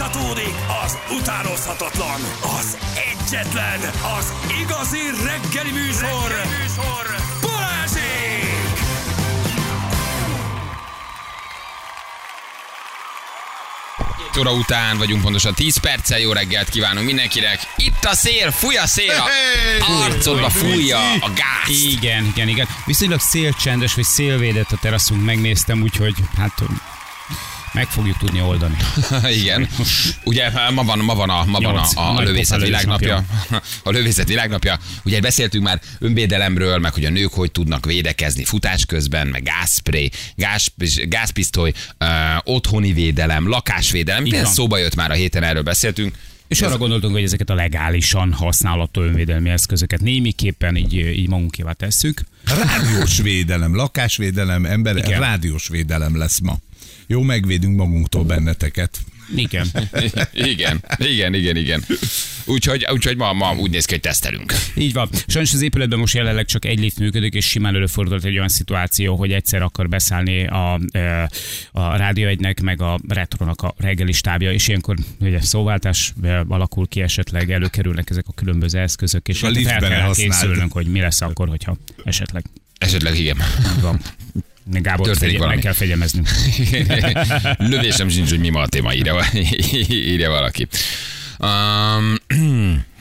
Folytatódik az utánozhatatlan, az egyetlen, az igazi reggeli műsor, reggeli műsor. Balázsék! óra után vagyunk pontosan 10 perccel. Jó reggelt kívánunk mindenkinek. Itt a szél, fúj a szél, a arcodba fújja a gáz. Igen, igen, igen. Viszonylag szélcsendes, vagy szélvédett a teraszunk, megnéztem, úgyhogy hát meg fogjuk tudni oldani. Igen. Ugye ma van, ma van a, ma van a, a lövészet világnapja. A lövészet világnapja. Ugye beszéltünk már önvédelemről, meg hogy a nők hogy tudnak védekezni futás közben, meg gázspray, gáz, gázpisztoly, uh, otthoni védelem, lakásvédelem. Minden van. szóba jött már a héten, erről beszéltünk. És arra gondoltunk, hogy ezeket a legálisan használható önvédelmi eszközöket némiképpen így, így magunkévá tesszük. Rádiós védelem, lakásvédelem, ember, Igen. rádiós védelem lesz ma. Jó, megvédünk magunktól benneteket. Igen. igen, igen, igen, igen. Úgyhogy, úgyhogy ma, ma úgy néz ki, hogy tesztelünk. Így van. Sajnos az épületben most jelenleg csak egy lift működik, és simán előfordult egy olyan szituáció, hogy egyszer akar beszállni a, a Rádió egynek, meg a Retronak a reggeli stábja, és ilyenkor ugye szóváltás alakul ki, esetleg előkerülnek ezek a különböző eszközök, és A hát fel liftben kell készülnünk, hogy mi lesz akkor, hogyha esetleg Esetleg igen. így van. Gábor, Történik fegye, meg valami. kell fegyemeznünk. Lövésem sincs, hogy mi ma a téma, írja, írja valaki. Um,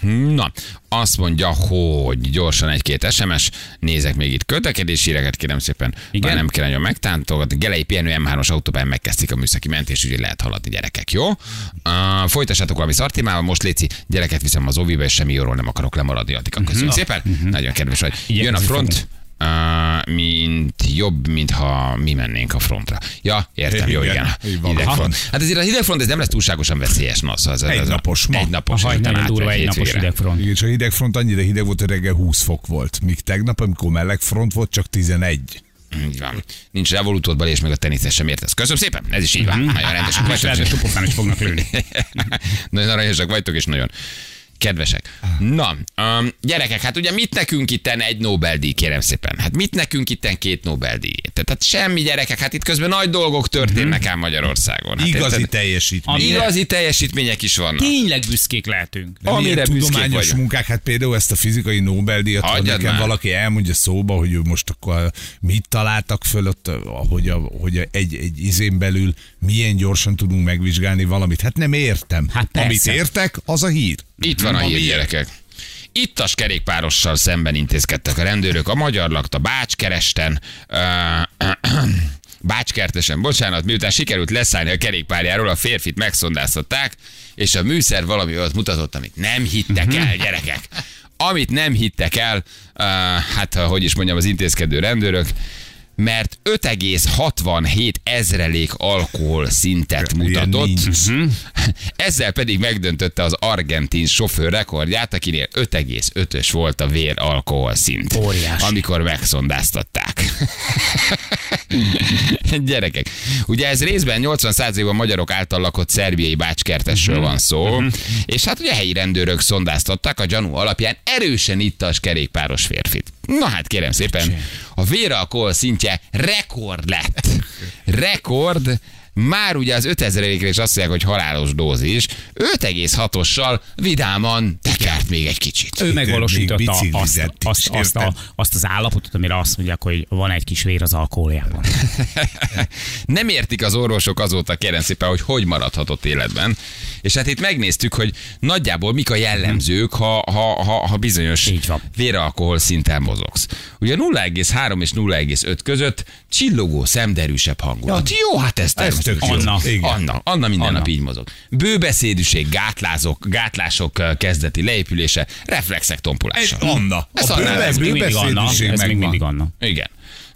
na, azt mondja, hogy gyorsan egy-két SMS, nézek még itt közlekedési híreket, kérem szépen, Igen? Nem kell nagyon megtántogatni. Gelei pihenő M3-as autópályán megkezdték a műszaki mentést, úgyhogy lehet haladni gyerekek, jó? Uh, folytassátok valami szartimával, most léci, gyereket viszem az oviba, és semmi jóról nem akarok lemaradni, addig köszönjük szépen. Nagyon kedves vagy. Jön a front, Uh, mint jobb, mintha mi mennénk a frontra. Ja, értem, jó, Igen, igen. így van. Hidegfront. Hát ezért a hidegfront ez nem lesz túlságosan veszélyes. No, szóval ez, Egy ez napos ma. Egy napos. Nagyon átmegy durva egy napos hétvégére. idegfront. Igen, és a hidegfront annyira hideg volt, hogy reggel 20 fok volt. Míg tegnap, amikor meleg front volt, csak 11. Így van. Nincs revolútódban, és meg a teniszes sem értesz. Köszönöm szépen, ez is így van. Nagyon rendesek És lehet, hogy vagytok. is fognak lőni. nagyon aranyosak vagytok, és nagyon kedvesek. Na, um, gyerekek, hát ugye mit nekünk itten egy Nobel-díj, kérem szépen? Hát mit nekünk itten két Nobel-díj? Tehát hát semmi gyerekek, hát itt közben nagy dolgok történnek ám Magyarországon. Hát Igazi érted? teljesítmény. Ami- Igazi teljesítmények is vannak. Tényleg büszkék lehetünk. De Amire tudományos vagyunk. munkák, hát például ezt a fizikai Nobel-díjat, ha nekem már. valaki elmondja szóba, hogy ő most akkor mit találtak föl ott, hogy, a, hogy a, egy, egy izén belül milyen gyorsan tudunk megvizsgálni valamit. Hát nem értem. Hát Amit persze. értek, az a hír. Itt van a hír, gyerekek. Ittas kerékpárossal szemben intézkedtek a rendőrök. A magyar lakta Bácskeresten, Bácskertesen, bocsánat, miután sikerült leszállni a kerékpárjáról, a férfit megszondáztatták, és a műszer valami olyat mutatott, amit nem hittek el, gyerekek. Amit nem hittek el, hát hogy is mondjam, az intézkedő rendőrök, mert 5,67 ezrelék alkohol szintet mutatott. nincs. Ezzel pedig megdöntötte az argentin sofőr rekordját, akinél 5,5-ös volt a vér alkohol szint. Óriási. Amikor megszondáztatták. Gyerekek, ugye ez részben 80%-ban magyarok által lakott szerbiai bácskertesről van szó, és hát ugye helyi rendőrök szondáztatták a gyanú alapján erősen ittas kerékpáros férfit. Na hát kérem szépen, a véralkohol szintje rekord lett. Rekord, már ugye az 5000 ére is azt mondják, hogy halálos dózis, 5,6-ossal vidáman tekert még egy kicsit. Ő megvalósította azt, azt, azt, a, azt az állapotot, amire azt mondják, hogy van egy kis vér az alkoholjában. Nem értik az orvosok azóta, kérem szépen, hogy hogy maradhatott életben. És hát itt megnéztük, hogy nagyjából mik a jellemzők, ha, ha, ha, ha bizonyos véralkohol szinten mozogsz. Ugye 0,3 és 0,5 között csillogó, szemderűsebb hangulat. Jó, hát ez Ez tök. Anna. Igen. Anna, Anna minden Anna. nap így mozog. Bőbeszédűség, gátlázok, gátlások kezdeti leépülése, reflexek Ez tompulása. Anna. Ez A Anna, bőbe- Ez még mindig Anna. Ez még mindig Anna. Igen.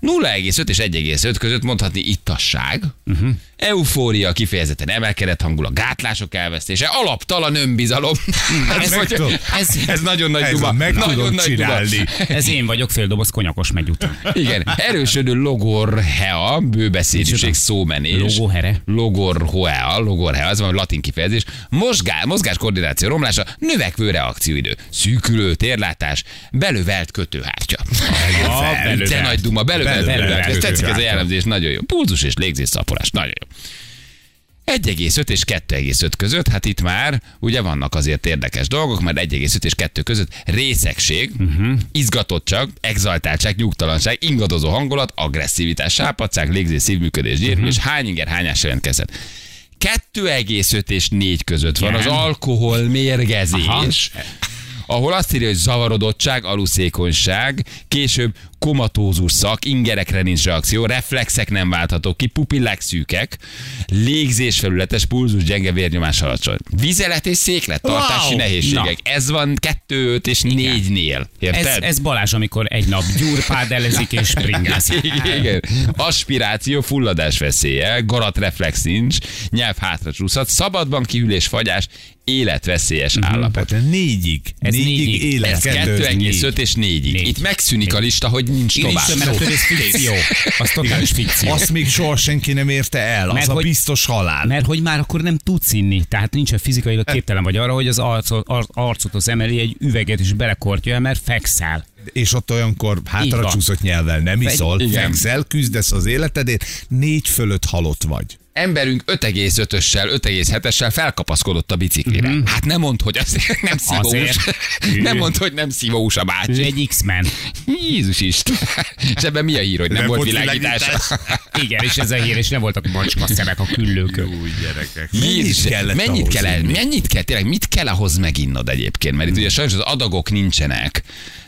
0,5 és 1,5 között mondhatni ittasság, uh-huh. eufória, kifejezetten emelkedett hangulat, gátlások elvesztése, alaptalan önbizalom. ez, meg vagy, ez, ez nagyon nagy Ez duma. a meg nagyon tudom nagy csinálni. Duma. Ez én vagyok, fél doboz konyakos megy után. Igen, erősödő logorhea, bőbeszédűség, szómenés. Logóhere? Logorhoea, logorhea, az van latin kifejezés. Mozgás, mozgás koordináció romlása, növekvő reakcióidő, szűkülő térlátás, belövelt kötőhártya. Belövelt. Te nagy duma, belövelt, Belövelt belövelt. Ez tetszik ez a jellemzés, nagyon jó. Pulzus és légzés szaporás, nagyon jó. 1,5 és 2,5 között, hát itt már ugye vannak azért érdekes dolgok, mert 1,5 és 2 között részegség, uh-huh. izgatottság, exaltáltság, nyugtalanság, ingadozó hangulat, agresszivitás, sápadság, légzés, szívműködés, gyérmű, uh-huh. és hány inger, hányás jelentkezett. 2,5 és 4 között van az alkohol mérgezés. Aha. Ahol azt írja, hogy zavarodottság, aluszékonyság, később komatózus szak, ingerekre nincs reakció, reflexek nem válthatók ki, pupillák szűkek, légzés felületes, pulzus gyenge, vérnyomás alacsony. Vizelet és széklet, tartási Wow! nehézségek. Ez van 2, 5 és 4-nél. Ez, Érted? ez Balázs, amikor egy nap gyurpádelezik és springázik. Igen. Aspiráció, fulladás veszélye, garatreflex nincs, nyelv hátra csúszhat, szabadban kihűlés, fagyás, életveszélyes állapot. Tehát négyig. Ez négyig négyig. élet. Ez kettő, 2,5 négy. és 4 Négy. Itt megszűnik a lista, hogy nincs tovább. mert attól ez fikció. Az totális fikció. Azt még soha senki nem érte el. Az Mert a hogy- biztos halál. Mert hogy már akkor nem tudsz inni, tehát nincs a fizikailag képtelen vagy arra, hogy az arcot, ar, arcot az emeli egy üveget és belekortja el, mert fekszel. És ott olyankor hátra csúszott nyelvvel nem iszol, fekszel, küzdesz az életedért, négy fölött halott vagy. Emberünk 5,5-össel, 5,7-essel felkapaszkodott a biciklire. Mhm. Hát nem mond, hogy az nem szívós. Azért. nem mond, hogy nem szívós a Ő bácsi. egy X-Men. Jézus Isten. És ebben mi a hír, hogy nem, Nem volt volt világítás? Igen, és ez a hír, és nem voltak macska szemek a küllőkön. Új gyerekek. Jézus, mennyit ahhoz kell, el, inni? mennyit kell, tényleg, mit kell ahhoz meginnod egyébként? Mert itt ugye sajnos az adagok nincsenek,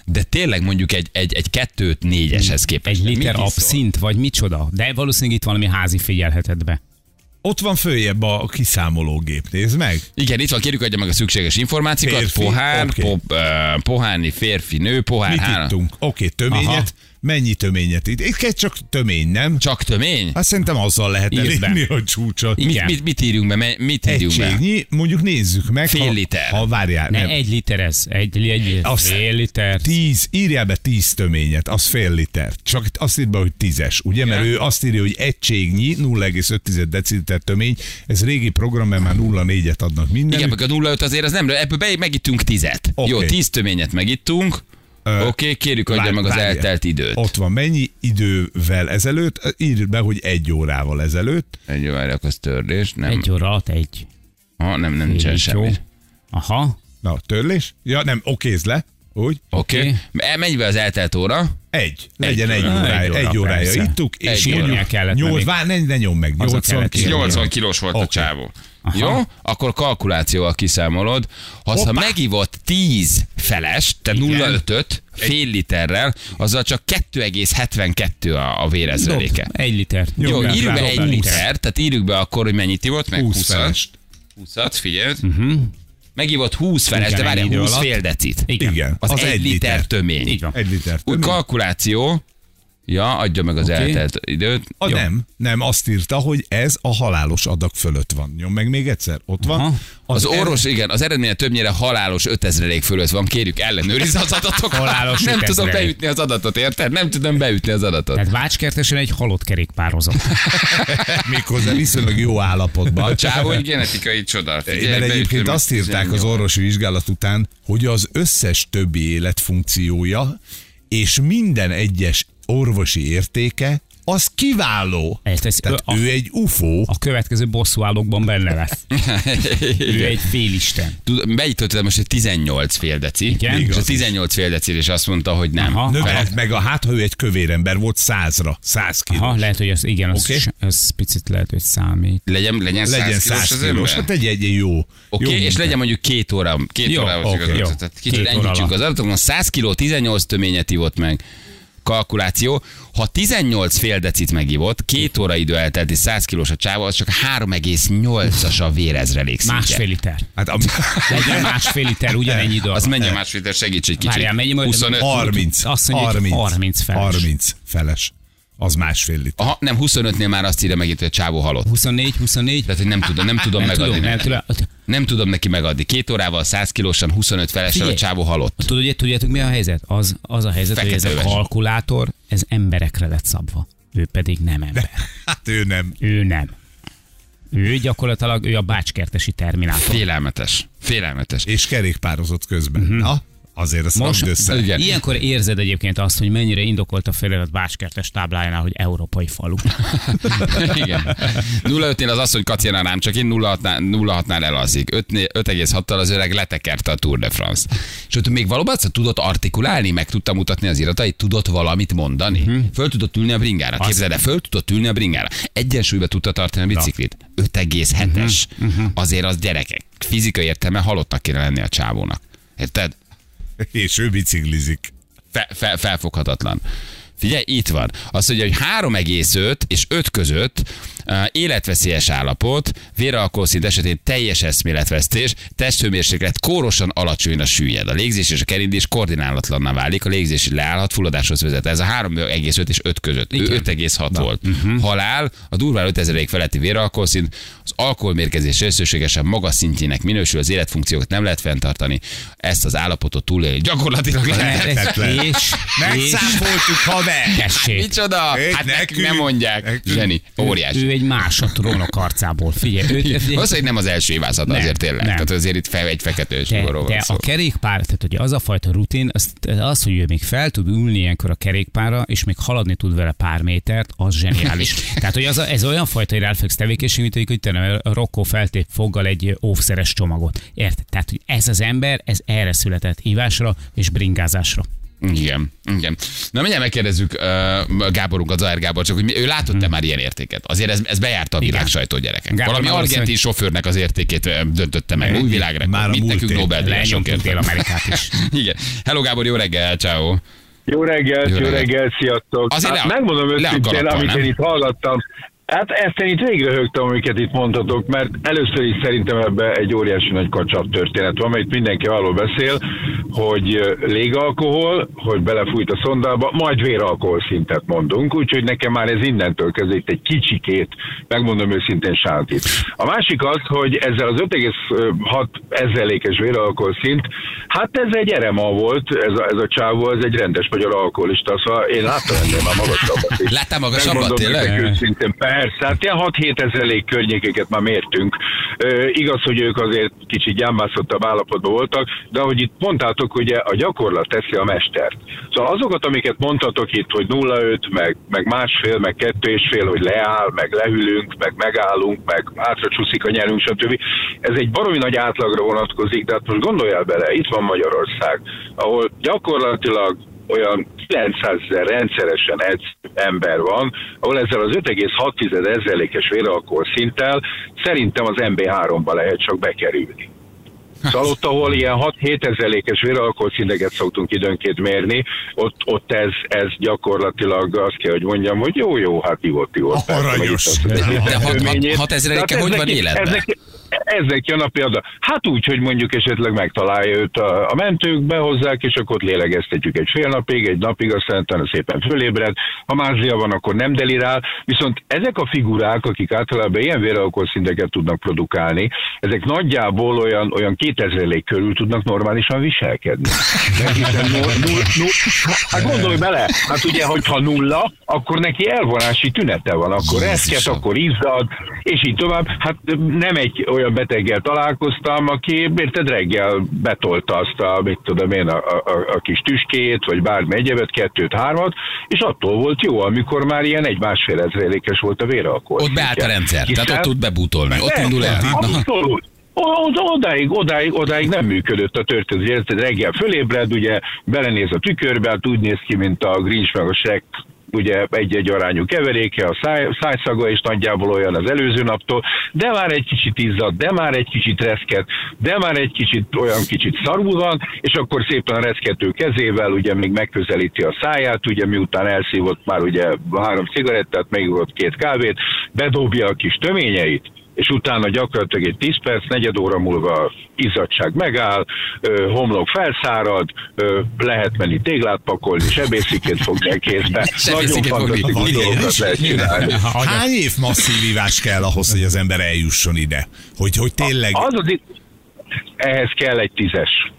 de tényleg mondjuk egy, egy, egy kettőt négyeshez képest. Egy liter abszint, vagy micsoda? De valószínűleg itt valami házi figyelheted be. Ott van följebb a kiszámológép, nézd meg. Igen, itt van, kérjük adja meg a szükséges információkat. Férfi, pohár, oké. po, ö, pohárni, férfi, nő, pohár, Mit három. ittunk? Oké, töményet. Aha. Mennyi töményet itt? Itt kell csak tömény, nem? Csak tömény? Hát szerintem azzal lehet Írd be. elérni a csúcsot. Mit, Igen. mit, mit írjunk be? Mit írjunk be? Egységnyi, mondjuk nézzük meg. Fél ha, liter. Ha várjál, Ne, nem. egy liter ez. Egy, egy Azt- fél liter. Tíz, írjál be tíz töményet, az fél liter. Csak azt írd be, hogy tízes, ugye? Mert ő azt írja, hogy egységnyi, 0,5 deciliter tömény. Ez régi program, mert már 0,4-et adnak minden. Igen, meg a 0,5 azért az nem, ebből be, megittünk tizet. Oké. Jó, tíz töményet megittunk. Oké, kérjük adja meg az eltelt időt. Ott van, mennyi idővel ezelőtt? Írd be, hogy egy órával ezelőtt. Egy várjak, az törlés. Nem, Egy óra alatt egy. ha, nem, nem nincsen semmi. Aha. Na, törlés? Ja, nem, okéz le. Úgy? Oké. Okay. Menj be az eltelt óra. Egy. Legyen egy, óra. órája. Egy óra, Egy órája ittuk, és Egy Nyolc, menni. vár, ne, ne nyom meg. Az a 80 kellett kiló. sírni. 80 kilós volt a Oké. csávó. Aha. Jó? Akkor kalkulációval kiszámolod. Ha, ha Hoppá. megivott 10 feles, tehát Igen. 0,5-öt fél literrel, azzal csak 2,72 a, a vérezreléke. Egy liter. Jó, Jó, írjuk be egy liter, tehát írjuk be akkor, hogy mennyit ivott, meg 20 20 felest. 20-at, figyeld. Uh-huh. Megivott 20 feles, de várj, ennyi idő 20 alatt. fél decit. Igen. Az, Az egy, liter, liter. tömény. Így van. Egy liter. Úgy tömény. kalkuláció, ja, adja meg az Oké. eltelt időt. A Jó. nem, nem, azt írta, hogy ez a halálos adag fölött van. Nyom meg még egyszer, ott van. Aha. Az, er- orvos, igen, az eredménye többnyire halálos 5000 fölött van, kérjük ellenőrizze az adatokat. Halálos Nem tudom 5000. beütni az adatot, érted? Nem tudom beütni az adatot. Tehát Bácskertesen egy halott kerékpározott. Méghozzá viszonylag jó állapotban. A csávó egy genetikai csoda. Figyelj, Mert egyébként azt írták az 18. orvosi vizsgálat után, hogy az összes többi életfunkciója és minden egyes orvosi értéke az kiváló. Ezt- ezt- Tehát a- ő egy UFO. A következő bosszúállókban benne lesz. ő egy félisten. Tud- Beütöttem most egy 18 fél deci, Igen. és a Igaz 18 fél deci, és azt mondta, hogy nem. Aha. Növelhet meg a hát, ha ő egy kövér ember volt százra, száz kiló. Aha, lehet, hogy az, igen, az, Oké. az picit lehet, hogy számít. Legyen, legyen 100 Legyen kilós 100 az kilós, ember? hát egy, egy jó. Oké, jó okay, és munka. legyen mondjuk két óra, két Jó, csak az jó. Tehát Két kicsit óra enyhítsünk az adatokon. 100 kiló, 18 töményet ivott meg. Kalkuláció. Ha 18 fél decit megivott, két óra idő eltelt, és 100 kilós a csáva, az csak 3,8-as a vérezrelék szintje. Másfél liter. Hát am- Legyen másfél liter, ugyanennyi idő. Az mennyi a másfél liter? Segíts egy kicsit. Várjál, mennyi majd- 25. 30. Azt mondja, hogy 30 feles. 30 feles. Az másfél liter. Aha, nem, 25-nél már azt írja meg itt, hogy a csávó halott. 24, 24. Tehát, hogy nem tudom, nem tudom Nem megadni. tudom, nem tudom. Nem tudom neki megadni. Két órával 100 kilósan, 25 felesen a csávó halott. Tudod, tudjátok mi a helyzet? Az, az a helyzet, hogy ez a Feketeöves. kalkulátor, ez emberekre lett szabva. Ő pedig nem ember. Hát ő nem. Ő nem. Ő gyakorlatilag ő a bácskertesi terminátor. Félelmetes. Félelmetes. És kerékpározott közben. Mhm. Na, Azért azt Most össze. Igen. ilyenkor érzed egyébként azt, hogy mennyire indokolt a felirat Bácskertes táblájánál, hogy európai falu. Igen. 0,5-nél az az, hogy kacérna rám, csak én 0,6-nál elalszik. 5,6-tal az öreg letekerte a Tour de France. És ott még valóban azt tudott artikulálni, meg tudta mutatni az iratait, tudott valamit mondani. Mhm. Uh-huh. Föl tudott ülni a bringára. Képzeld el, föl tudott ülni a bringára. Egyensúlyba tudta tartani a biciklit. 5,7-es. Mhm. Uh-huh. Azért az gyerekek. Fizikai értelme halottnak kéne lenni a csávónak. Érted? És ő biciklizik. fe, fe, felfoghatatlan. Figyelj, itt van. Azt mondja, hogy 3,5 és 5 között életveszélyes állapot, véralkoholszint esetén teljes eszméletvesztés, testhőmérséklet kórosan alacsonyra süllyed. A légzés és a kerindés koordinálatlanná válik, a légzés leállhat, fulladáshoz vezet. Ez a 3,5 és 5 között. Ő 5,6 volt. Uh-huh. Halál, a durván 5000 feletti véralkoholszint, az alkoholmérkezés összességesen magas szintjének minősül, az életfunkciókat nem lehet fenntartani. Ezt az állapotot túlélni gyakorlatilag lehetetlen. és, Megszáfoltuk, haver! tessék. Micsoda? Egy Hát nekünk nem mondják. nekünk. Zseni, óriás. Ő egy más a trónok arcából. Figyelj, ő, Valószínűleg nem az első évázat Nem, azért tényleg. nem. Tehát azért itt fel egy fekete de, de szó. a kerékpár, tehát ugye az a fajta rutin, az, az, hogy ő még fel tud ülni ilyenkor a kerékpára, és még haladni tud vele pár métert, az zseniális. tehát, hogy az a, ez olyan fajta reflex tevékenység, mint hogy te a Rocco feltép foggal egy óvszeres csomagot. Érted? Tehát, hogy ez az ember, ez erre született hívásra és bringázásra. Igen, igen. Na mindjárt megkérdezzük uh, Gáborunkat, Zahár Gábor, csak hogy ő látott-e már ilyen értéket? Azért ez, ez bejárta a világ Igen. sajtó gyerekek. Gábor Valami argentin sofőrnek az értékét döntötte meg. Új világrekord. Már a Mit múlt nekünk év. Nobel-díjasok Lenyomtunk Dél-Amerikát is. Igen. Hello Gábor, jó reggel, ciao. Jó reggelt, Jó jó, reggelt. reggelt, sziasztok! Azért hát le- megmondom a őszintén, amit nem? én itt hallgattam, Hát ezt én itt végre högtem, amiket itt mondhatok, mert először is szerintem ebbe egy óriási nagy kacsap történet van, mert itt mindenki arról beszél, hogy légalkohol, hogy belefújt a szondába, majd véralkohol szintet mondunk, úgyhogy nekem már ez innentől kezdve itt egy kicsikét, megmondom őszintén sántít. A másik az, hogy ezzel az 5,6 ezrelékes véralkohol szint, hát ez egy erema volt, ez a, ez a csávó, ez egy rendes magyar alkoholista, szóval én láttam ennél már magasabbat is. Láttál magasabbat, tényleg? Őszintén, persze, hát ilyen 6-7 ezerék környékeket már mértünk. Ö, igaz, hogy ők azért kicsit gyámbászottabb állapotban voltak, de ahogy itt mondtátok, ugye a gyakorlat teszi a mestert. Szóval azokat, amiket mondtatok itt, hogy 0,5, meg, meg másfél, meg kettő és fél, hogy leáll, meg lehűlünk, meg megállunk, meg hátra csúszik a nyelünk, stb. Ez egy baromi nagy átlagra vonatkozik, de hát most gondoljál bele, itt van Magyarország, ahol gyakorlatilag olyan 900 ezer rendszeresen egy ember van, ahol ezzel az 5,6 ezrelékes véralkohol szinttel szerintem az MB3-ba lehet csak bekerülni. Szóval ott, ahol ilyen 6-7 ezelékes véralkoholszinteket szoktunk időnként mérni, ott, ott ez, ez gyakorlatilag azt kell, hogy mondjam, hogy jó, jó, hát ivott, ivott. Aranyos. De hat- hat- Hőményét. hat ezeréke Tehát hogy van életben? Ez neki, ez neki a adat. Hát úgy, hogy mondjuk esetleg megtalálja őt a, a mentők, behozzák, és akkor ott lélegeztetjük egy fél napig, egy napig, aztán utána szépen fölébred. Ha mázlia van, akkor nem delirál. Viszont ezek a figurák, akik általában ilyen véralkoholszinteket tudnak produkálni, ezek nagyjából olyan, olyan 2000 körül tudnak normálisan viselkedni. Mert hiszen null, null, null, hát gondolj bele, hát ugye, hogyha nulla, akkor neki elvonási tünete van, akkor reszket, akkor izzad, és így tovább. Hát nem egy olyan beteggel találkoztam, aki érted reggel betolta azt a, mit tudom én, a, a, a kis tüskét, vagy bármi egyebet, kettőt, hármat, és attól volt jó, amikor már ilyen egy másfél ezrelékes volt a véralkohol. Ott beállt a rendszer, tehát ott tud bebútolni, ott indul el. Abszolút. Odáig, odáig, odáig nem működött a történet. Érted, reggel fölébred, ugye belenéz a tükörbe, hát úgy néz ki, mint a Grinch meg a Shrek ugye egy-egy arányú keveréke, a száj, szájszaga is nagyjából olyan az előző naptól, de már egy kicsit izzad, de már egy kicsit reszket, de már egy kicsit olyan kicsit szarul van, és akkor szépen reszkető kezével ugye még megközelíti a száját, ugye miután elszívott már ugye három cigarettát, megugott két kávét, bedobja a kis töményeit, és utána gyakorlatilag egy 10 perc, negyed óra múlva izzadság megáll, homlok felszárad, lehet menni téglát pakolni, sebészikét fogni a kézbe. Nagyon fantasztikus dolgokat lehet csinálni. Hány év masszív ivás kell ahhoz, hogy az ember eljusson ide? Hogy, hogy tényleg... Az az itt, ehhez kell egy tízes.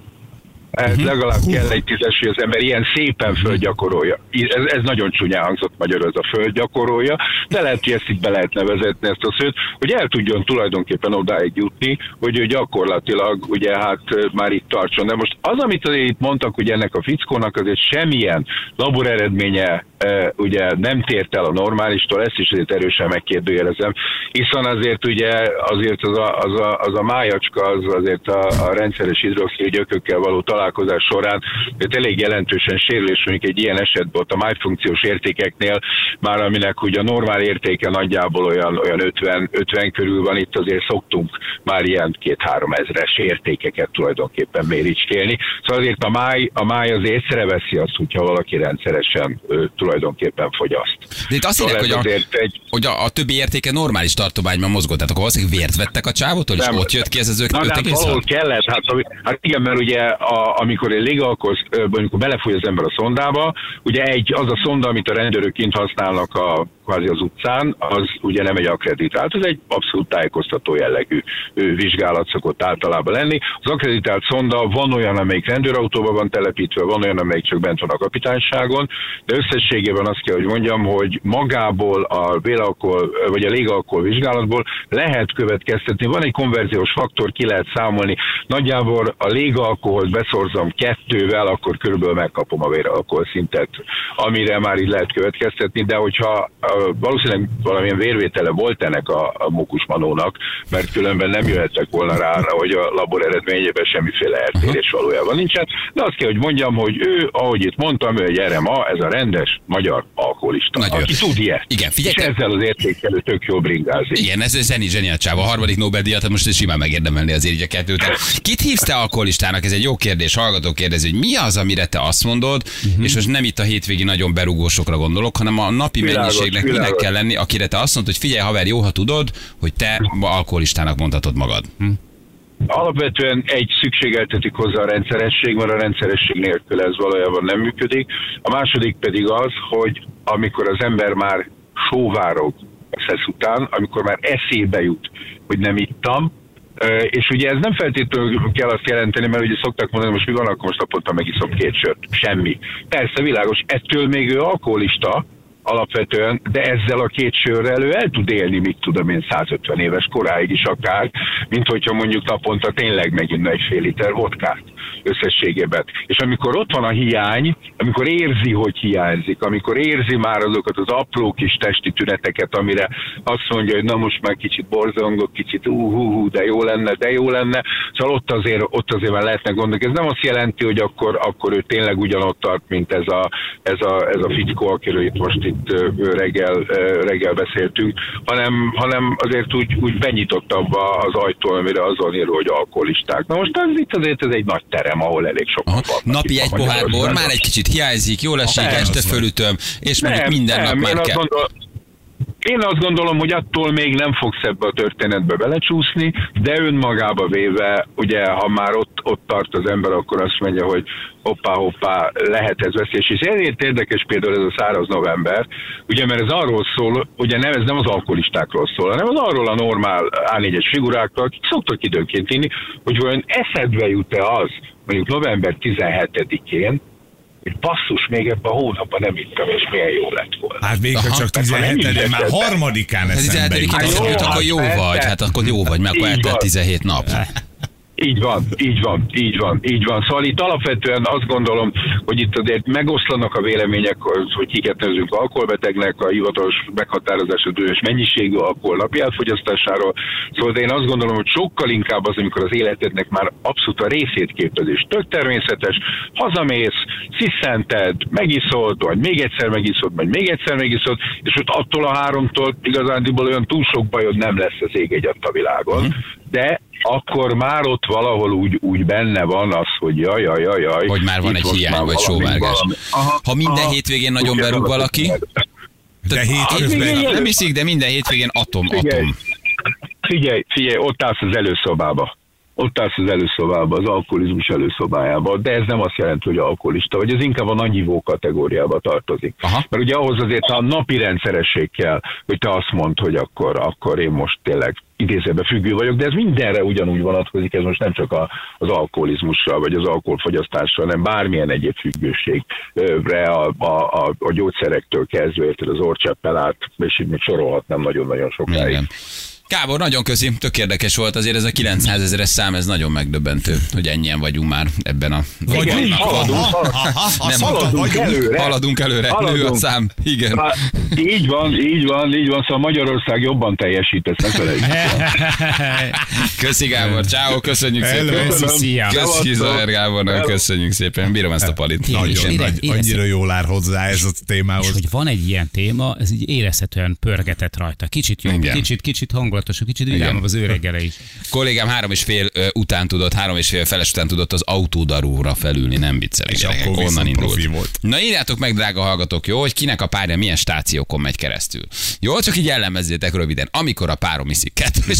Ez legalább kell egy tízes, hogy az ember ilyen szépen földgyakorolja. Ez, ez nagyon csúnyán hangzott magyarul, ez a földgyakorolja, de lehet, hogy ezt így be lehetne vezetni ezt a szőt, hogy el tudjon tulajdonképpen odáig jutni, hogy ő gyakorlatilag ugye hát már itt tartson. De most az, amit itt mondtak, hogy ennek a fickónak azért semmilyen labor eredménye ugye nem tért el a normálistól, ezt is azért erősen megkérdőjelezem, hiszen azért ugye azért az a, az a, az a májacska az azért a, a rendszeres hidroxid gyökökkel való találkozás során azért elég jelentősen sérülés, mondjuk egy ilyen esetben ott a májfunkciós értékeknél már aminek ugye a normál értéke nagyjából olyan, olyan 50, 50 körül van, itt azért szoktunk már ilyen két-három ezres értékeket tulajdonképpen méricskélni. Szóval azért a máj, a máj az észreveszi azt, hogyha valaki rendszeresen ö, tulajdonképpen fogyaszt. De itt azt Szóval írják, hogy a, egy hogy a, a többi értéke normális tartományban mozgott. Tehát akkor valószínűleg vért vettek a csávótól, és Nem. ott jött ki ez az Na, de hát 5,6? valahol kellett, hát, hát igen, mert ugye a, amikor egy légalkoz, amikor belefúj az ember a szondába, ugye egy, az a szonda, amit a rendőrök kint használnak a, kvázi az utcán, az ugye nem egy akreditált, ez egy abszolút tájékoztató jellegű vizsgálat szokott általában lenni. Az akreditált szonda van olyan, amelyik rendőrautóban van telepítve, van olyan, amelyik csak bent van a kapitányságon, de összességében azt kell, hogy mondjam, hogy magából a vélalkohol, vagy a légalkohol vizsgálatból lehet következtetni, van egy konverziós faktor, ki lehet számolni, nagyjából a légalkoholt beszorzom kettővel, akkor körülbelül megkapom a véralkohol szintet, amire már így lehet következtetni, de hogyha valószínűleg valamilyen vérvétele volt ennek a, a mókusmanónak, mert különben nem jöhettek volna rá, hogy a labor eredményében semmiféle eltérés valójában nincsen, de azt kell, hogy mondjam, hogy ő, ahogy itt mondtam, ő egy RMA, ez a rendes magyar alkoholista, Nagyon aki tud ilyet. Igen, figyelj, és ezzel az értékelő tök jó bringázik. Igen, ez zseni, zseniál csáva. A harmadik Nobel-díjat most simán megérdemelni azért így a kettőt. Kit hívsz te alkoholistának? Ez egy jó kérdés. Hallgató kérdezi, hogy mi az, amire te azt mondod, uh-huh. és most nem itt a hétvégi nagyon berúgósokra gondolok, hanem a napi Világos, mennyiségnek világos. kell lenni, akire te azt mondod, hogy figyelj haver, jó, ha tudod, hogy te alkoholistának mondhatod magad. Hm? Alapvetően egy szükségeltetik hozzá a rendszeresség, mert a rendszeresség nélkül ez valójában nem működik. A második pedig az, hogy amikor az ember már sóvárog a szesz után, amikor már eszébe jut, hogy nem ittam, és ugye ez nem feltétlenül kell azt jelenteni, mert ugye szoktak mondani, most mi van, akkor most naponta megiszom két sört. Semmi. Persze világos, ettől még ő alkoholista, alapvetően, de ezzel a két sörrel ő el tud élni, mit tudom én, 150 éves koráig is akár, mint hogyha mondjuk naponta tényleg megint egy fél liter vodkát összességében. És amikor ott van a hiány, amikor érzi, hogy hiányzik, amikor érzi már azokat az apró kis testi tüneteket, amire azt mondja, hogy na most már kicsit borzongok, kicsit ú, de jó lenne, de jó lenne, szóval ott azért, ott azért már lehetne gondok. Ez nem azt jelenti, hogy akkor, akkor ő tényleg ugyanott tart, mint ez a, ez a, ez a fickó, akiről itt most itt ö, reggel, reggel beszéltünk, hanem, hanem azért úgy, úgy benyitott abba az ajtó, amire azon író, hogy alkoholisták. Na most ez itt azért ez egy nagy terem, ahol elég vannak. Napi egy pohár bor, már egy kicsit hiányzik, jól esik, este fölütöm, és mondjuk minden nap már kell. Én azt gondolom, hogy attól még nem fogsz ebbe a történetbe belecsúszni, de önmagába véve, ugye, ha már ott, ott tart az ember, akkor azt mondja, hogy hoppá, hoppá, lehet ez veszélyes. És ezért érdekes például ez a száraz november, ugye, mert ez arról szól, ugye nem, ez nem az alkoholistákról szól, hanem az arról a normál A4-es figurákról, akik szoktak időnként inni, hogy vajon eszedbe jut-e az, mondjuk november 17-én, hogy basszus, még ebben a hónapban nem ittam, és milyen jó lett volna. Hát még ha Aha. csak Hát ha nem 17 de már harmadikán Ez eszembe 17 jut. Hát jó, akkor hát jó vagy, hát akkor jó vagy, mert akkor eltelt van. 17 nap. Így van, így van, így van, így van. Szóval itt alapvetően azt gondolom, hogy itt azért megoszlanak a vélemények, hogy kiket nevezünk alkoholbetegnek, a hivatalos meghatározás a bős mennyiségű alkohol napi elfogyasztásáról. Szóval de én azt gondolom, hogy sokkal inkább az, amikor az életednek már abszolút a részét képezés. Tök természetes, hazamész, sziszented, megiszod, vagy még egyszer megiszod, vagy még egyszer megiszod, és ott attól a háromtól igazándiból olyan túl sok bajod nem lesz az ég egy a világon. De akkor már ott valahol úgy, úgy benne van az, hogy jaj, jaj, jaj, jaj. Hogy már van egy hiány, vagy sóvárgás. Aha, Ha minden aha. hétvégén nagyon berúg valaki, De hétközben igen. nem iszik, de minden hétvégén atom, Figyelj, atom. figyelj, figyelj, ott állsz az előszobába. ott állsz az előszobában, az alkoholizmus előszobájában, de ez nem azt jelenti, hogy alkoholista vagy, ez inkább a nagyivó kategóriába tartozik. Aha. Mert ugye ahhoz azért a napi rendszeresség kell, hogy te azt mondd, hogy akkor, akkor én most tényleg idézőben függő vagyok, de ez mindenre ugyanúgy vonatkozik, ez most nem csak a, az alkoholizmusra, vagy az alkoholfogyasztásra, hanem bármilyen egyéb függőségre, a, a, a, a gyógyszerektől kezdve, az orcseppel át, és így még sorolhatnám nagyon-nagyon sokáig. Igen. Gábor, nagyon köszi, tök érdekes volt azért ez a 900 ezeres szám, ez nagyon megdöbbentő, hogy ennyien vagyunk már ebben a... Igen, haladunk, Nem, haladunk előre. Haladunk előre, nő a Haladunk. szám, igen. Hát, így van, így van, így van, szóval Magyarország jobban teljesít, ezt ne felejtsd. Köszi Gábor, ciao, köszönjük Hello. szépen. Köszi, szia. Köszi. Zajer Gábornak, köszönjük szépen. Bírom ezt a palit. Nagyon és nagy, annyira jól áll hozzá ez a És témához. hogy van egy ilyen téma, ez így érezhetően pörgetett rajta. Kicsit jobb, kicsit, kicsit hangulatosabb, kicsit vidámabb az ő reggele is. Kollégám három és fél után tudott, három és fél feles után tudott az autódarúra felülni, nem viccelek. És gyerekek, akkor onnan indult. volt. Na írjátok meg, drága hallgatók, jó, hogy kinek a párja milyen stációkon megy keresztül. Jó, csak így jellemezzétek röviden. Amikor a párom iszik kettős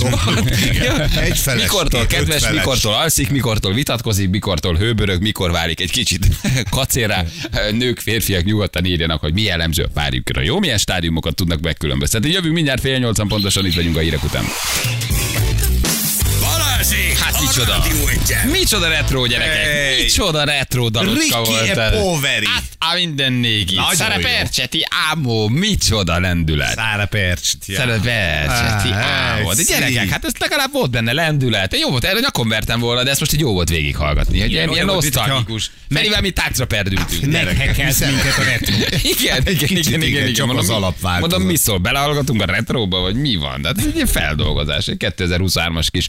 Egy feles, Mikortól kedves, feles. mikortól alszik, mikortól vitatkozik, mikortól hőbörög, mikor válik egy kicsit kacérá. Nők, férfiak nyugodtan írjanak, hogy mi jellemző a párjukra. Jó, milyen stádiumokat tudnak megkülönböztetni. Jövünk mindjárt fél nyolcan pontosan, itt vagyunk a hírek után. Balázsék! Hát micsoda? Micsoda retro gyerekek, Hey. micsoda retro dalocska Ricky volt e ez. poveri. Hát a minden négi. Jó. Percseti, ámó, micsoda lendület. Szára percst. Szeret Percseti, ámó. De gyerekek, hát ez legalább volt benne lendület. Jó volt, erre nyakon vertem volna, de ezt most így jó volt végighallgatni. Hogy ilyen, ilyen nosztalgikus. Ferivel mi táncra perdültünk. Meghekelt minket a retro. Igen, igen, igen, igen, csak az alapváltozat. Mondom, mi szól, belehallgatunk a retróba, vagy mi van? De hát ez egy ilyen feldolgozás, egy 2023-as kis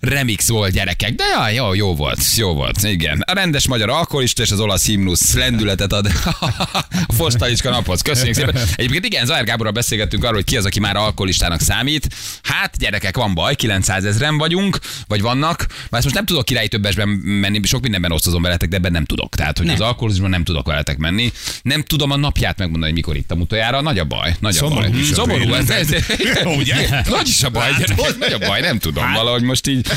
remix volt gyerekek, de ja, jó, jó volt, jó volt, igen. A rendes magyar alkoholista és az olasz himnusz lendületet ad a Forstalicska naphoz. Köszönjük szépen. Egyébként igen, Zajr Gáborral beszélgettünk arról, hogy ki az, aki már alkoholistának számít. Hát, gyerekek, van baj, 900 ezeren vagyunk, vagy vannak. Már most nem tudok királyi többesben menni, sok mindenben osztozom veletek, de ebben nem tudok. Tehát, hogy Nem. az alkoholizmusban nem tudok veletek menni. Nem tudom a napját megmondani, mikor ittam utoljára. Nagy a baj, nagy a Szomorú baj. Szomorú, ez, ez. Ugye? Nagy is a baj, gyerekek, nagy a baj, nem tudom. Valahogy most így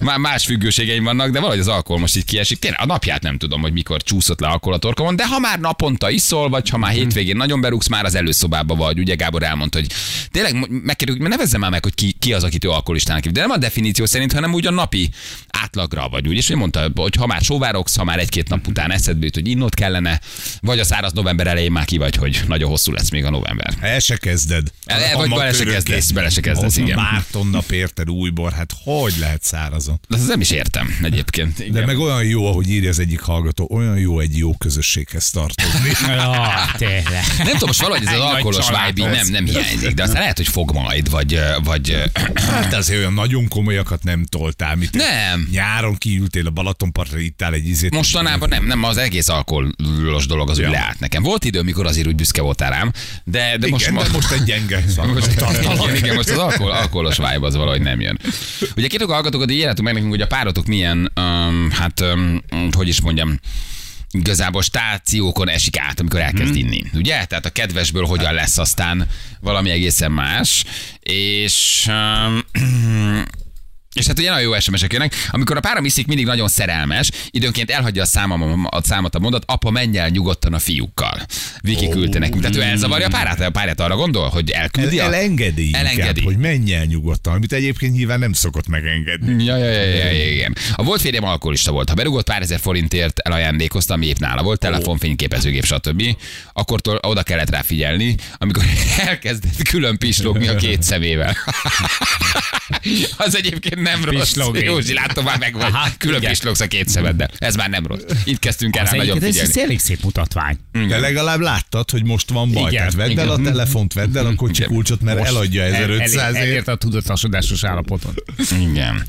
már más függőségeim vannak, de valahogy az alkohol most így kiesik. Tényleg a napját nem tudom, hogy mikor csúszott le alkohol a torkomon, de ha már naponta iszol, vagy ha már hétvégén nagyon berúgsz, már az előszobába vagy. Ugye Gábor elmondta, hogy tényleg megkérjük, mert nevezze már meg, hogy ki, ki az, akit ő alkoholistának hív. De nem a definíció szerint, hanem úgy a napi átlagra vagy. Úgy, és ő mondta, hogy ha már sóvárogsz, ha már egy-két nap után eszedbe jut, hogy innot kellene, vagy a száraz november elején már ki vagy, hogy nagyon hosszú lesz még a november. El se kezded. El- vagy bele se kezdesz, bele se kezdesz, igen. Márton nap érted újbor, hát hogy lehet szárazon? De ezt nem is értem egyébként. Igen. De meg olyan jó, ahogy írja az egyik hallgató, olyan jó egy jó közösséghez tartozni. Ja, tényleg. Nem tudom, most valahogy ez az alkoholos vibe nem, nem hiányzik, de aztán lehet, hogy fog majd, vagy, vagy Hát azért olyan nagyon komolyakat nem toltál. Mit Nem. Nyáron kiültél a Balatonpartra, ittál egy izét. mostanában nem, nem, az egész alkoholos dolog az úgy leállt nekem. Volt idő, mikor azért úgy büszke voltál rám, de, de most, Igen, de most egy gyenge most, igen, igen, most az alkohol, alkoholos vibe az valahogy nem jön. Ugye két hallgatókat így írjátok meg nekünk, hogy a párotok milyen, um, hát, um, hogy is mondjam, igazából stációkon esik át, amikor elkezd inni. Ugye? Tehát a kedvesből hogyan lesz aztán valami egészen más. És um, és hát ugye nagyon jó SMS-ek jönnek. Amikor a párom iszik, mindig nagyon szerelmes, időnként elhagyja a, számom, a számot a mondat, apa menj el nyugodtan a fiúkkal. Viki Ó. küldte nekünk. Tehát ő elzavarja a párát, a párját arra gondol, hogy elküldi El, elengedi, inkább, Elengedi. hogy menj el nyugodtan, amit egyébként nyilván nem szokott megengedni. Ja, ja, ja, ja, ja, igen. A volt férjem alkoholista volt. Ha berugott pár ezer forintért elajándékozta, ami épp nála volt, telefon, fényképezőgép, stb. Akkortól oda kellett rá figyelni, amikor elkezdett külön pislogni a két szemével. Az egyébként nem rossz. Pislogni. Józsi, látom már meg vagy. Aha, Külön igen. pislogsz a két szemeddel. Ez már nem rossz. Itt kezdtünk el nagyon figyelni. ez elég szép mutatvány. De legalább láttad, hogy most van baj. Igen, Tehát vedd el a telefont, vedd el a kocsi kulcsot, mert Most eladja el- 1500 el, ért. elért a tudatosodásos állapoton. Igen.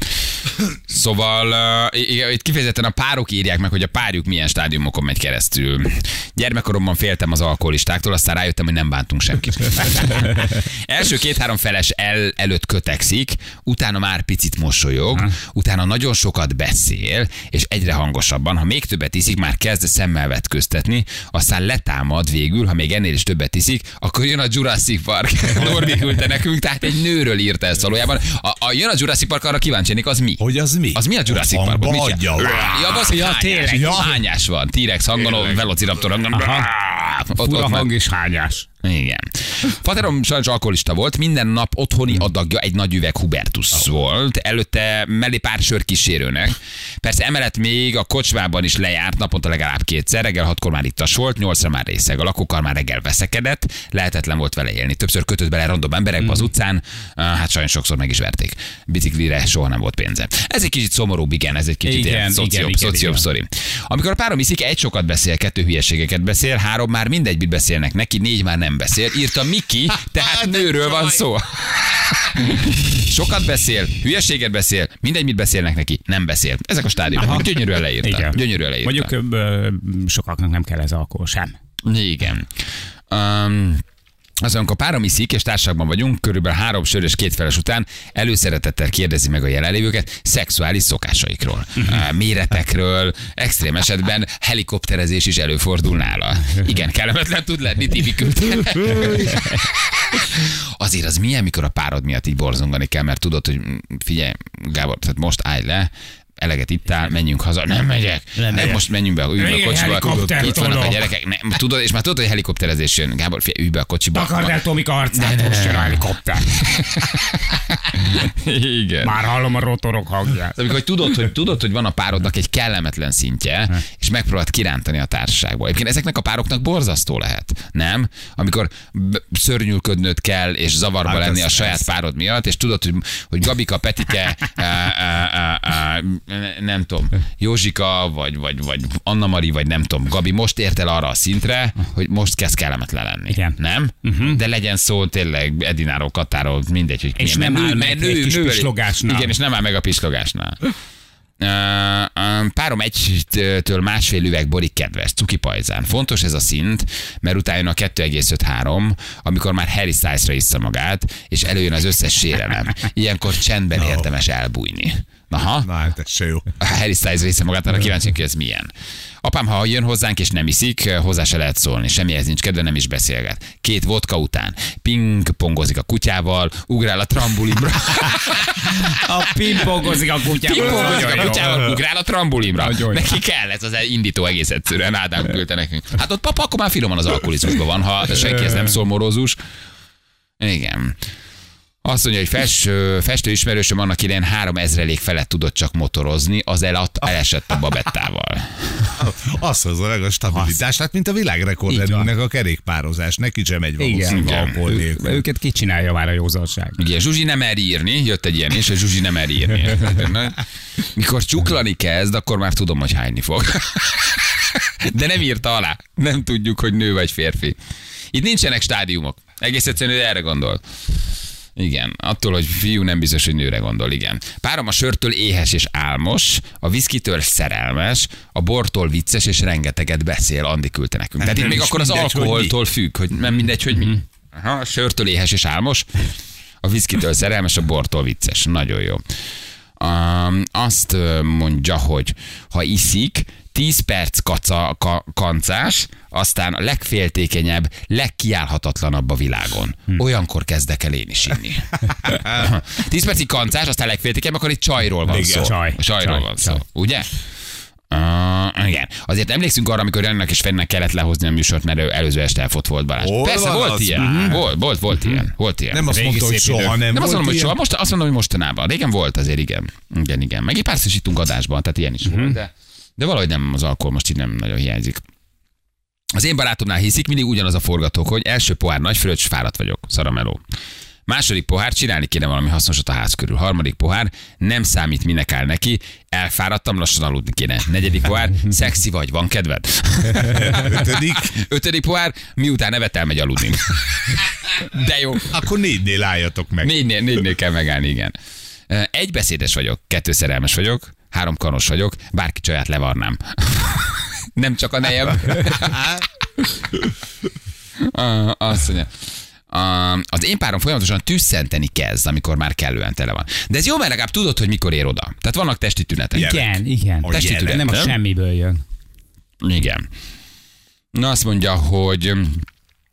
Szóval uh, itt kifejezetten a párok írják meg, hogy a párjuk milyen stádiumokon megy keresztül. Gyermekkoromban féltem az alkoholistáktól, aztán rájöttem, hogy nem bántunk senkit. Első két-három feles el, előtt kötekszik, utána már picit mosolyog, utána nagyon sokat beszél, és egyre hangosabban. Ha még többet iszik, már kezd szemmel vetköztetni, aztán letámad végül, ha még ennél is többet iszik, akkor jön a Jurassic Park. Norbi küldte nekünk, tehát egy nőről írta ezt valójában. A, a, jön a Jurassic Park, arra kíváncsi az mi? Hogy az mi? Az mi a Jurassic Park? Hangba Mit adja. Ja, az ja, tényleg. Ja. Hányás van. T-rex hangon, Velociraptor hangon. Ott, Fura ott, hang és hányás. Igen. Faterom sajnos alkoholista volt, minden nap otthoni adagja egy nagy üveg Hubertus volt, előtte mellé pár sör kísérőnek. Persze emellett még a kocsmában is lejárt naponta legalább kétszer, reggel hatkor már ittas volt, nyolcra már részeg, a lakókar már reggel veszekedett, lehetetlen volt vele élni. Többször kötött bele random emberekbe az utcán, ah, hát sajnos sokszor meg is verték. Biciklire soha nem volt pénze. Ez egy kicsit szomorúbb, igen, ez egy kicsit Igen, ilyen igen, igen. sztori. Amikor a párom iszik, egy sokat beszél, kettő hülyeségeket beszél, három már mindegy, mit beszélnek neki, négy már nem beszél. Írta Miki, tehát nőről van szó. Sokat beszél, hülyeséget beszél, mindegy, mit beszélnek neki, nem beszél. Ezek a stádiumok. Gyönyörűen leírta. Igen. Gyönyörűen leírta. Mondjuk ö, sokaknak nem kell ez alkohol sem. Igen. Um, az, amikor párom iszik, és társaságban vagyunk, körülbelül három sör és két feles után előszeretettel kérdezi meg a jelenlévőket szexuális szokásaikról, uh, méretekről, extrém esetben helikopterezés is előfordul nála. Igen, kellemetlen tud lenni, Tibi. Azért az milyen, mikor a párod miatt így borzongani kell, mert tudod, hogy figyelj, Gábor, tehát most állj le, eleget ittál, menjünk haza. Nem megyek. Nem, megyek. most menjünk be, üljünk be a kocsiba. helikopter Itt vannak a gyerekek. Ne, tudod, és már tudod, hogy helikopterezés jön. Gábor, figyelj, ülj be a kocsiba. Akard el Tomika arcát, most jön a helikopter. Igen. Már hallom a rotorok hangját. Amikor hogy tudod, hogy tudod, hogy van a párodnak egy kellemetlen szintje, és megpróbálod kirántani a társaságból. Egyébként ezeknek a pároknak borzasztó lehet, nem? Amikor szörnyűködnöd kell, és zavarba Hát lenni ez- a saját ez. párod miatt, és tudod, hogy, hogy Gabika, Petike, á, nem tudom, Józsika, vagy, vagy, vagy Anna Mari, vagy nem tudom, Gabi most ért el arra a szintre, hogy most kezd kellemetlen lenni. Igen. Nem? Uh-huh. De legyen szó tényleg Edináról, Katáról, mindegy, hogy És nem áll nő- meg kis nő- pislogásnál. Igen, és nem áll meg a pislogásnál. Párom egytől másfél üveg borik kedves, cuki pajzán. Fontos ez a szint, mert utána jön a 2,5-3, amikor már Harry Styles-ra magát, és előjön az összes sérelem. Ilyenkor csendben érdemes elbújni. Aha. Na hát ez se jó. Harry Styles része magát, arra kíváncsi, hogy ez milyen. Apám, ha jön hozzánk és nem iszik, hozzá se lehet szólni, semmihez nincs kedve, nem is beszélget. Két vodka után ping-pongozik a kutyával, ugrál a trambulimra, A pingpongozik a kutyával. ping-pongozik a kutyával, ugrál a trambulimra. Neki kell ez az indító egész egyszerűen, Ádám küldte nekünk. Hát ott papa akkor már finoman az alkoholizmusban van, ha senki ez nem szól morózus. Igen. Azt mondja, hogy festő ismerősöm annak idején három ezrelék felett tudott csak motorozni, az eladt, elesett a babettával. Az hozza meg a stabilitást, hát mint a világrekorderünknek a kerékpározás. Neki sem megy Igen. valószínűleg alkohol Ő, nélkül. őket kicsinálja már a józanság. Ugye, Zsuzsi nem mer írni, jött egy ilyen, és a Zsuzsi nem mer írni. Mikor csuklani kezd, akkor már tudom, hogy hányni fog. De nem írta alá. Nem tudjuk, hogy nő vagy férfi. Itt nincsenek stádiumok. Egész egyszerűen erre gondol. Igen, attól, hogy fiú nem biztos, hogy nőre gondol, igen. Párom a sörtől éhes és álmos, a viszkitől szerelmes, a bortól vicces és rengeteget beszél, Andi küldte nekünk. Tehát itt még akkor az mindegy, alkoholtól függ, hogy nem mindegy, hogy mi. Aha, a sörtől éhes és álmos, a viszkitől szerelmes, a bortól vicces. Nagyon jó. Um, azt mondja, hogy ha iszik, 10 perc kaca, ka, kancás, aztán a legféltékenyebb, legkiállhatatlanabb a világon. Olyankor kezdek el én is inni. 10 percig kancás, aztán legféltékenyebb, akkor itt csajról van Igen, szó. csaj, Csajról csaj, van csaj. szó. Ugye? Uh, igen. Azért emlékszünk arra, amikor Rennek és Fennek kellett lehozni a műsort, mert ő előző este elfott volt Balázs. Hol Persze, volt az? ilyen. Mhm. Volt, volt, volt ilyen. Volt ilyen. Nem azt mondta, hogy soha nem Nem azt mondom, hogy soha, most azt mondom, hogy mostanában. Régen volt azért, igen. Igen, igen. Meg egy párszor is adásban, tehát ilyen is volt, de, de valahogy nem az alkohol most így nem nagyon hiányzik. Az én barátomnál hiszik, mindig ugyanaz a forgatók, hogy első pohár nagy fölött, és fáradt vagyok. Szarameló. Második pohár, csinálni kéne valami hasznosat a ház körül. Harmadik pohár, nem számít, minek áll neki, elfáradtam, lassan aludni kéne. Negyedik pohár, szexi vagy, van kedved? Ötödik, Ötödik pohár, miután nevet elmegy aludni. De jó. akkor négynél álljatok meg. Négynél, négynél kell megállni, igen. Egybeszédes vagyok, kettő szerelmes vagyok, három kanos vagyok, bárki csaját levarnám. Nem csak a nejem. Ah, Azt mondja. A- Az én párom folyamatosan tüsszenteni kezd, amikor már kellően tele van. De ez jó, mert legalább tudod, hogy mikor ér oda. Tehát vannak testi tünetek. Igen, igen. A Testi jelek, tünet, nem a semmiből jön. Igen. Na azt mondja, hogy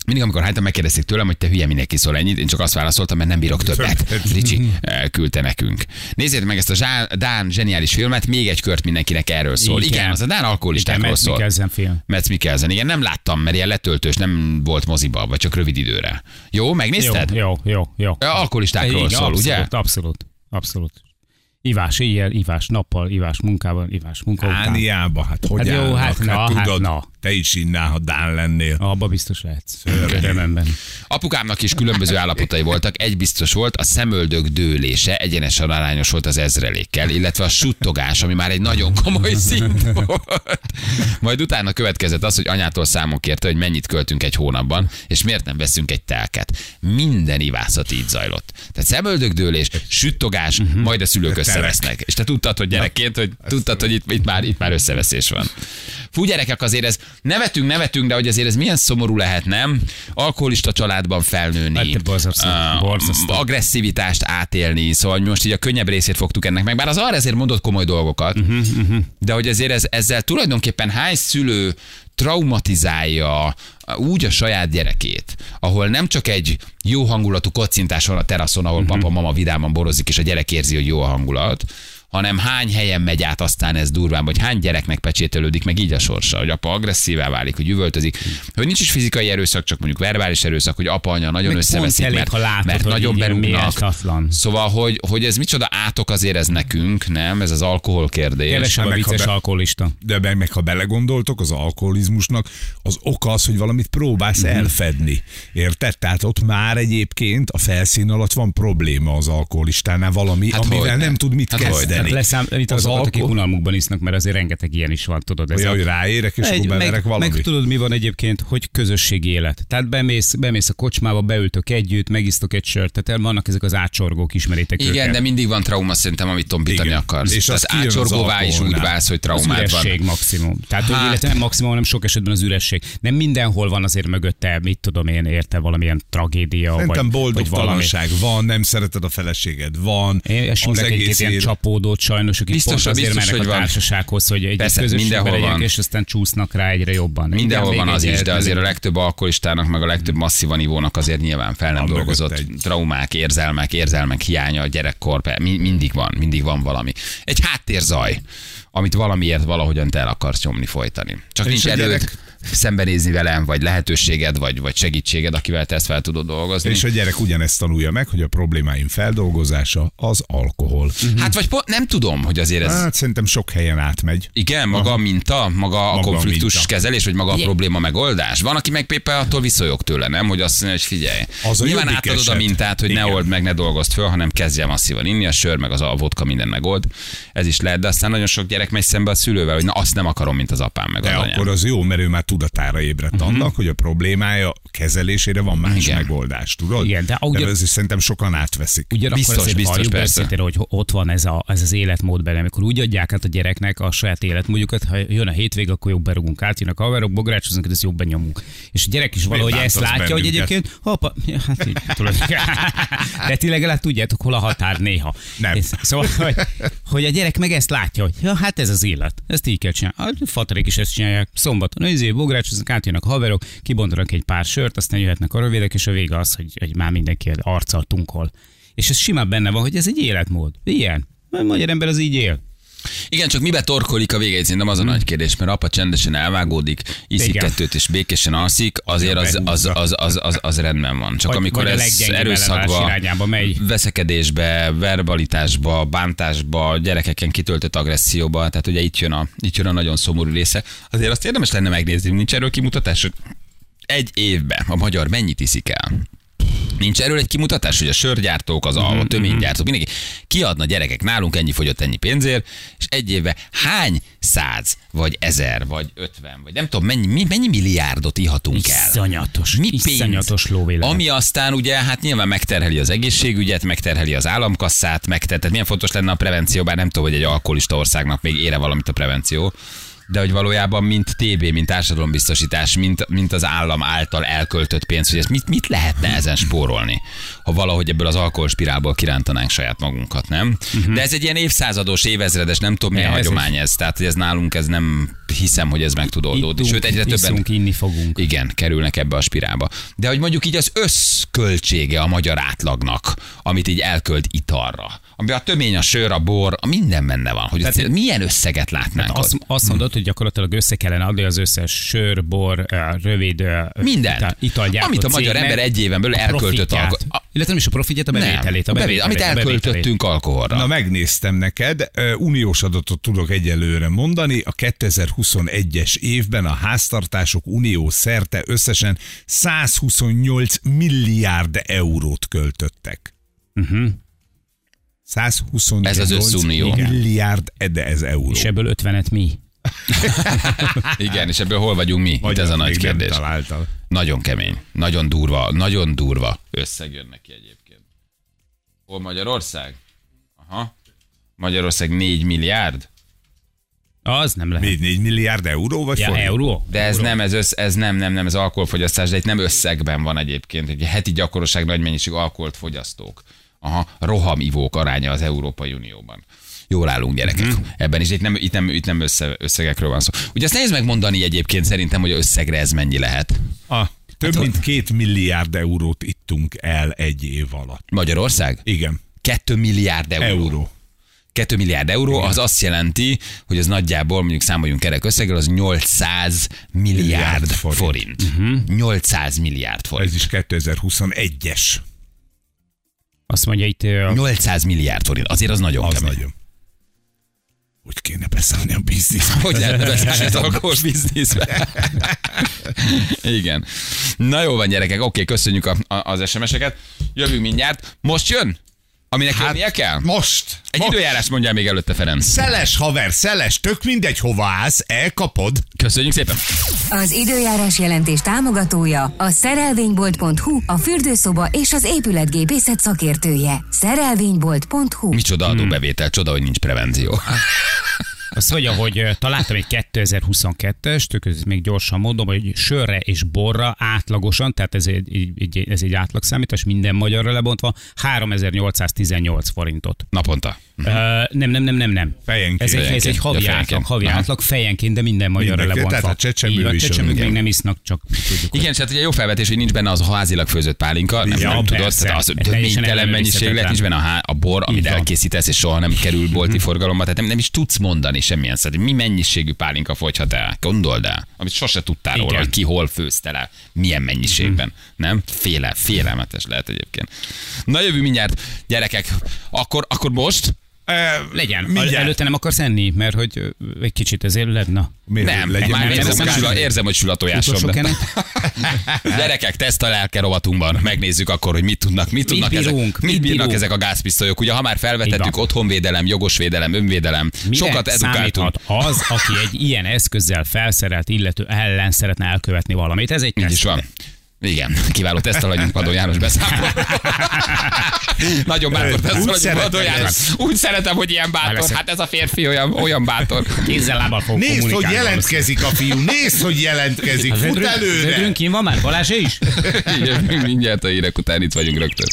mindig, amikor hánytam, megkérdezték tőlem, hogy te hülye mindenki szól ennyit, én csak azt válaszoltam, mert nem bírok többet. Ricsi eh, küldte nekünk. Nézzétek meg ezt a Zsá- Dán zseniális filmet, még egy kört mindenkinek erről szól. Igen, Igen. az a Dán Igen, alkoholistákról Mads szól. Mikkelsen film. Metz Mikkelsen. Igen, nem láttam, mert ilyen letöltős nem volt moziba, vagy csak rövid időre. Jó, megnézted? Jó, jó, jó, jó. Alkoholistákról Igen, szól, abszolút, ugye? Abszolút, abszolút. Ivás éjjel, ivás nappal, ivás munkában, ivás munka után. Dániába, hát hogy Hát jó, állnak? hát na, hát tudod, na. Te is innál, ha Dán lennél. Abba biztos lehetsz. Örömemben. Apukámnak is különböző állapotai voltak. Egy biztos volt, a szemöldök dőlése egyenesen arányos volt az ezrelékkel, illetve a suttogás, ami már egy nagyon komoly szint volt. Majd utána következett az, hogy anyától számon kérte, hogy mennyit költünk egy hónapban, és miért nem veszünk egy telket. Minden ivászat így zajlott. Tehát szemöldökdőlés, süttogás, majd a szülők összevesznek. És te tudtad, hogy gyerekként, hogy tudtad, hogy itt, itt, már, itt már összeveszés van. Fú, gyerekek, azért ez nevetünk, nevetünk, de hogy azért ez milyen szomorú lehet, nem? Alkoholista családban felnőni. Hát, borzasztó, borzasztó. agresszivitást átélni, szóval most így a könnyebb részét fogtuk ennek meg, bár az arra ezért mondott komoly dolgokat, uh-huh, uh-huh. de hogy azért ez, ezzel tulajdonképpen hány szülő traumatizálja úgy a saját gyerekét, ahol nem csak egy jó hangulatú kocintás van a teraszon, ahol uh-huh. papa, mama vidáman borozik, és a gyerek érzi, hogy jó a hangulat, hanem hány helyen megy át aztán ez durván, vagy hány gyereknek pecsételődik meg így a sorsa, hogy apa agresszívá válik, hogy üvöltözik, hogy nincs is fizikai erőszak, csak mondjuk verbális erőszak, hogy apa, anya nagyon Meg összeveszik, elég, mert, ha látod, mert hogy nagyon berúgnak. Szóval, hogy, hogy ez micsoda átok azért ez nekünk, nem? Ez az alkohol kérdés. Kevesebb a meg, ha vicces be- alkoholista. De meg, meg ha belegondoltok, az alkoholizmusnak az oka az, hogy valamit próbálsz Mhm. elfedni. Érted? Tehát ott már egyébként a felszín alatt van probléma az alkoholistánál, valami, Hát amivel hogyne. nem tud mit Hát kezdeni. Leszám, itt az azokat, akik unalmukban isznak, mert azért rengeteg ilyen is van, tudod. Ez Olyan, a- hogy ráérek, és Egy, meg, valami. meg tudod, mi van egyébként, hogy közösségi élet. Tehát bemész, bemész a kocsmába, beültök együtt, megisztok egy sört, tehát vannak ezek az átsorgók, ismeritek Igen, őket. de mindig van trauma szerintem, amit tompítani Igen. akarsz. És az átsorgóvá is úgy válsz, hogy az traumád van. üresség maximum. Tehát, hogy Hát- illetve nem maximum, hanem sok esetben az üresség. Nem mindenhol van azért mögötte, mit tudom én, érte valamilyen tragédia, Szerintem vagy, vagy valami. boldogtalanság van, nem szereted a feleséged, van. Én az egész ilyen élet- csapódót sajnos, akik Biztos, pont azért biztos, mennek hogy a van. társasághoz, hogy egy Persze, mindenhol legyenek, van. és aztán csúsznak rá egyre jobban. Mindenhol van az is, de azért a legtöbb alkoholistának, meg a legtöbb masszívan ivónak azért nyilván fel nem dolgozott traumák, érzelmek, érzelmek hiánya a gyerekkor, mindig van, mindig van valami. Egy háttérzaj, amit valamiért valahogyan te el akarsz nyomni, folytani. Csak És nincs erőd gyerek- szembenézni velem, vagy lehetőséged, vagy, vagy segítséged, akivel te ezt fel tudod dolgozni. És a gyerek ugyanezt tanulja meg, hogy a problémáim feldolgozása az alkohol. Hát vagy pont nem tudom, hogy azért ez... Hát szerintem sok helyen átmegy. Igen, maga a minta, maga a Maga a konfliktus minta. kezelés, vagy maga a probléma megoldás. Van, aki meg éppen attól visszajog tőle, nem? Hogy azt mondja, hogy figyelj. Az a Nyilván átadod a eset. mintát, hogy ne Igen. old meg, ne dolgozd föl, hanem kezdje masszívan inni, a sör, meg az a vodka minden megold. Ez is lehet, de aztán nagyon sok gyerek megy szembe a szülővel, hogy na azt nem akarom, mint az apám, meg De az anyám. akkor az jó, mert ő már tudatára ébredt annak, hogy a problémája kezelésére van más Igen. megoldás, tudod? Igen, de ahogy- ez is szerintem sokan átveszik. Ugyanakkor Biztos, azért biztos, halljuk persze. hogy ott van ez, a, ez az életmód benne, amikor úgy adják át a gyereknek a saját életmódjukat, ha jön a hétvég, akkor jobb berugunk át, jön a haverok, bográcsozunk, ez jobb benyomunk. És a gyerek is valahogy ezt bántasz látja, hogy bennünket? egyébként, hoppá, ja, hát így, tudod. De ti legalább tudjátok, hol a határ néha. Nem. És, szóval, hogy, hogy, a gyerek meg ezt látja, hogy ja, hát ez az élet, ezt így kell csinálni. A fatarék is ezt csinálják. Szombaton, izé, bográcsozunk, átjönnek a haverok, kibontanak egy pár sört, aztán jöhetnek a rövidek, és a vége az, hogy, hogy már mindenki arccal tunkol. És ez simán benne van, hogy ez egy életmód. Ilyen. A magyar ember az így él. Igen, csak mibe torkolik a vége, szerintem az a nagy kérdés, mert apa csendesen elvágódik, iszik Igen. kettőt és békésen alszik, azért az, az, az, az, az, az rendben van. Csak Vagy- amikor vagy ez erőszakba, veszekedésbe, verbalitásba, bántásba, gyerekeken kitöltött agresszióba, tehát ugye itt jön a, itt jön a nagyon szomorú része. Azért azt érdemes lenne megnézni, nincs erről kimutatás, hogy egy évben a magyar mennyit iszik el? Nincs erről egy kimutatás, hogy a sörgyártók, az Mhm, a töménygyártók, mindenki kiadna gyerekek nálunk ennyi fogyott ennyi pénzért, és egy évben hány száz, vagy ezer, vagy ötven, vagy nem tudom, mennyi, mi- mennyi milliárdot ihatunk el. Iszonyatos, Mi iszonyatos pénz? lóvélet. Ami aztán ugye hát nyilván megterheli az egészségügyet, megterheli az államkasszát, megter, tehát milyen fontos lenne a prevenció, bár nem tudom, hogy egy alkoholista országnak még ére valamit a prevenció, de hogy valójában mint TB, mint társadalombiztosítás, mint, mint az állam által elköltött pénz, hogy ezt mit, mit lehetne ezen spórolni, ha valahogy ebből az alkoholspirálból kirántanánk saját magunkat, nem? De ez egy ilyen évszázados, évezredes, nem tudom milyen Ez hagyomány ez, tehát hogy ez nálunk ez nem hiszem, hogy ez meg tud oldódni. Sőt, egyre többen iszunk, inni fogunk. igen, kerülnek ebbe a spirálba. De hogy mondjuk így az összköltsége a magyar átlagnak, amit így elkölt italra, ami a tömény, a sör, a bor, a minden benne van, hogy Tehát- milyen összeget látnánk Azt, ott. azt mondod, hogy gyakorlatilag össze kellene adni az összes sör, bor, rövid ital- italgyártó Amit a magyar ember egy éven belül elköltött a- Illetve nem is a profitját, a bevételét. A bevételét, amit a bevételét. elköltöttünk alkoholra. Na megnéztem neked, uniós adatot tudok egyelőre mondani, a 2021-es évben a háztartások unió szerte összesen 128 milliárd eurót költöttek. Uh-huh. 128 Ez az milliárd ede ez euró. És ebből 50-et mi? Igen, és ebből hol vagyunk mi? Itt Magyar ez a nagy kérdés. Nagyon kemény, nagyon durva, nagyon durva összeg jön neki egyébként. Hol Magyarország? Aha. Magyarország 4 milliárd? Az nem lehet. 4, 4 milliárd euró vagy Ja, forint? euró? De ez euró. nem, ez, össz, ez nem, nem, nem, ez alkoholfogyasztás, de itt nem összegben van egyébként. Egy heti gyakorosság nagy mennyiség alkoholt fogyasztók. Aha, rohamivók aránya az Európai Unióban. Jól állunk gyerekek. Mhm. Ebben is itt nem, itt nem, itt nem össze, összegekről van szó. Ugye ezt nehéz megmondani egyébként szerintem, hogy összegre ez mennyi lehet. A, több mint két milliárd eurót ittunk el egy év alatt. Magyarország? Igen. 2 milliárd euró. Euró. 2 milliárd euró, az azt jelenti, hogy az nagyjából, mondjuk számoljunk kerek összeggel, az 800 milliárd, Milliárd forint. forint. forint. 800 milliárd forint. Ez is 2021-es. Azt mondja itt, ö, 800 milliárd forint. Azért az nagyon Az kemény. nagyon. Hogy kéne beszállni a biznisz. Hogy lehetne beszállni az alkohol bizniszbe? Igen. Na jó van, gyerekek, oké, köszönjük a, a, az SMS-eket. Jövünk mindjárt. Most jön? Aminek hát, jönnie kell? Most. Egy most. időjárás mondjál még előtte, Ferenc. Szeles haver, szeles, tök mindegy hova állsz, elkapod. Köszönjük szépen. Az időjárás jelentés támogatója a szerelvénybolt.hu, a fürdőszoba és az épületgépészet szakértője. Szerelvénybolt.hu Micsoda adóbevétel, csoda, hogy nincs prevenció. Azt mondja, hogy találtam egy 2022-es, tök ez még gyorsan mondom, hogy sörre és borra átlagosan, tehát ez egy, egy- ez egy átlagszámítás, minden magyarra lebontva, 3818 forintot. Naponta. Uh, nem, nem, nem, nem, nem. Fejenként. Ez egy, ez egy Fejenként. havi Ja, átlag, fejenként. havi Aha. átlag, fejenként, de minden magyarra Mindenki, lebontva. tehát a csecsemő is, csecsemők még nem isznak, csak tudjuk. hogy- Igen, és hát ugye jó felvetés, hogy nincs benne az a házilag főzött pálinka, nem, Ja, nem tudod, tehát az töménytelen mennyiség lehet, nincs benne a, há- a bor, amit elkészítesz, és soha nem kerül bolti forgalomba, tehát nem, nem is tudsz mondani semmilyen szóval, mi mennyiségű pálinka fogyhat el, gondold el, amit sose tudtál róla, Igen. hogy ki hol főzte le, milyen mennyiségben, nem? Féle, félelmetes lehet egyébként. Na jövő mindjárt, gyerekek, akkor, akkor most Legyen. Mindjárt. Előtte nem akarsz enni, mert hogy egy kicsit ezért lenne. Miért nem, legyen? már érzem, sül, nem. érzem, hogy sül a tojásom. Utolsó de- kenet? Gyerekek, teszt a lelke rovatunkban. Megnézzük akkor, hogy mit tudnak, mit tudnak bírunk, ezek, mit mit bírnak ezek a gázpisztolyok. Ugye, ha már felvetettük, otthonvédelem, jogosvédelem, önvédelem, Mire sokat edukáltunk. az, aki egy ilyen eszközzel felszerelt illető ellen szeretne elkövetni valamit? Ez egy Így is van. Igen, kiváló tesztalanyunk Padó János beszámol. Nagyon bátor Úgy tesztalanyunk szeretem Padó János. Úgy szeretem, hogy ilyen bátor. Hát ez a férfi olyan, olyan bátor. Kézzel lábbal fog Nézd, hogy jelentkezik a fiú, nézd, hogy jelentkezik, fut valószínűleg. előre. Vödrünk kín van már, Balázs is? Jövünk mindjárt a hírek után itt vagyunk rögtön.